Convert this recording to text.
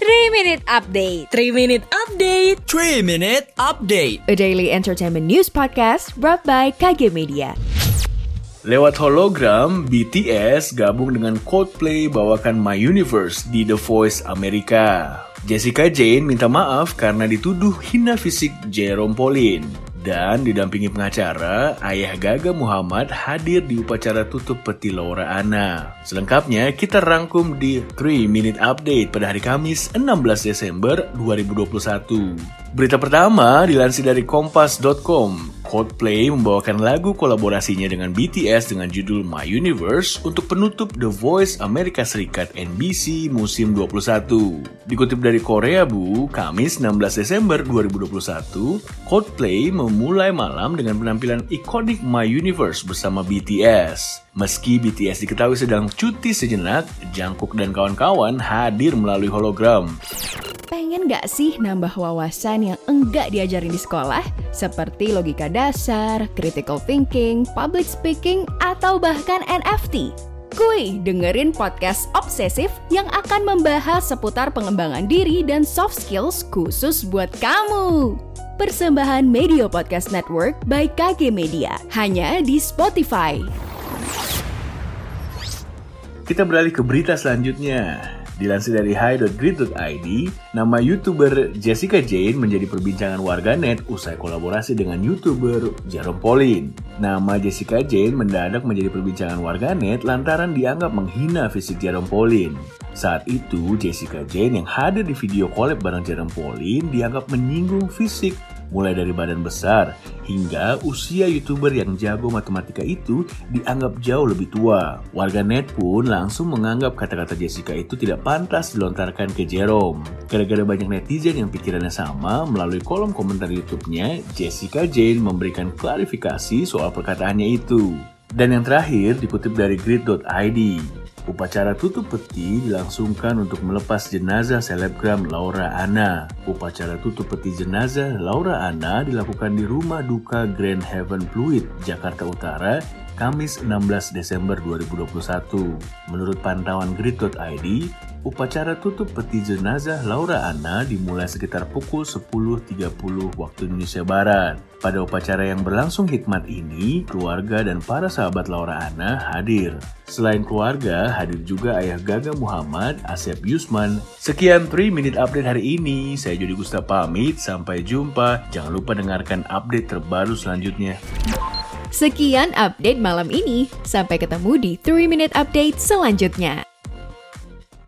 3 Minute Update 3 Minute Update 3 Minute Update A daily entertainment news podcast brought by KG Media Lewat hologram, BTS gabung dengan Coldplay bawakan My Universe di The Voice Amerika. Jessica Jane minta maaf karena dituduh hina fisik Jerome Pauline. Dan didampingi pengacara, ayah Gaga Muhammad hadir di upacara tutup peti Laura Anna. Selengkapnya kita rangkum di 3 Minute Update pada hari Kamis 16 Desember 2021. Berita pertama dilansir dari kompas.com. Coldplay membawakan lagu kolaborasinya dengan BTS dengan judul My Universe untuk penutup The Voice Amerika Serikat NBC musim 21. Dikutip dari Korea Bu, Kamis 16 Desember 2021, Coldplay memulai malam dengan penampilan ikonik My Universe bersama BTS. Meski BTS diketahui sedang cuti sejenak, Jungkook dan kawan-kawan hadir melalui hologram. Pengen gak sih nambah wawasan yang enggak diajarin di sekolah? Seperti logika dasar, critical thinking, public speaking, atau bahkan NFT? Kuy, dengerin podcast obsesif yang akan membahas seputar pengembangan diri dan soft skills khusus buat kamu. Persembahan Media Podcast Network by KG Media, hanya di Spotify. Kita beralih ke berita selanjutnya. Dilansir dari hi.grid.id, nama YouTuber Jessica Jane menjadi perbincangan warganet usai kolaborasi dengan YouTuber Jerome Pauline. Nama Jessica Jane mendadak menjadi perbincangan warganet lantaran dianggap menghina fisik Jerome Pauline. Saat itu, Jessica Jane yang hadir di video collab bareng Jerome Pauline dianggap menyinggung fisik mulai dari badan besar hingga usia youtuber yang jago matematika itu dianggap jauh lebih tua. Warganet pun langsung menganggap kata-kata Jessica itu tidak pantas dilontarkan ke Jerome. Gara-gara banyak netizen yang pikirannya sama, melalui kolom komentar YouTube-nya, Jessica Jane memberikan klarifikasi soal perkataannya itu. Dan yang terakhir dikutip dari grid.id. Upacara tutup peti dilangsungkan untuk melepas jenazah selebgram Laura Anna. Upacara tutup peti jenazah Laura Anna dilakukan di rumah duka Grand Heaven Pluit, Jakarta Utara, Kamis 16 Desember 2021. Menurut pantauan grid.id, upacara tutup peti jenazah Laura Anna dimulai sekitar pukul 10.30 waktu Indonesia Barat. Pada upacara yang berlangsung hikmat ini, keluarga dan para sahabat Laura Anna hadir. Selain keluarga, hadir juga ayah Gaga Muhammad, Asep Yusman. Sekian 3 Minute Update hari ini. Saya Jody Gusta pamit, sampai jumpa. Jangan lupa dengarkan update terbaru selanjutnya. Sekian update malam ini. Sampai ketemu di 3 Minute Update selanjutnya.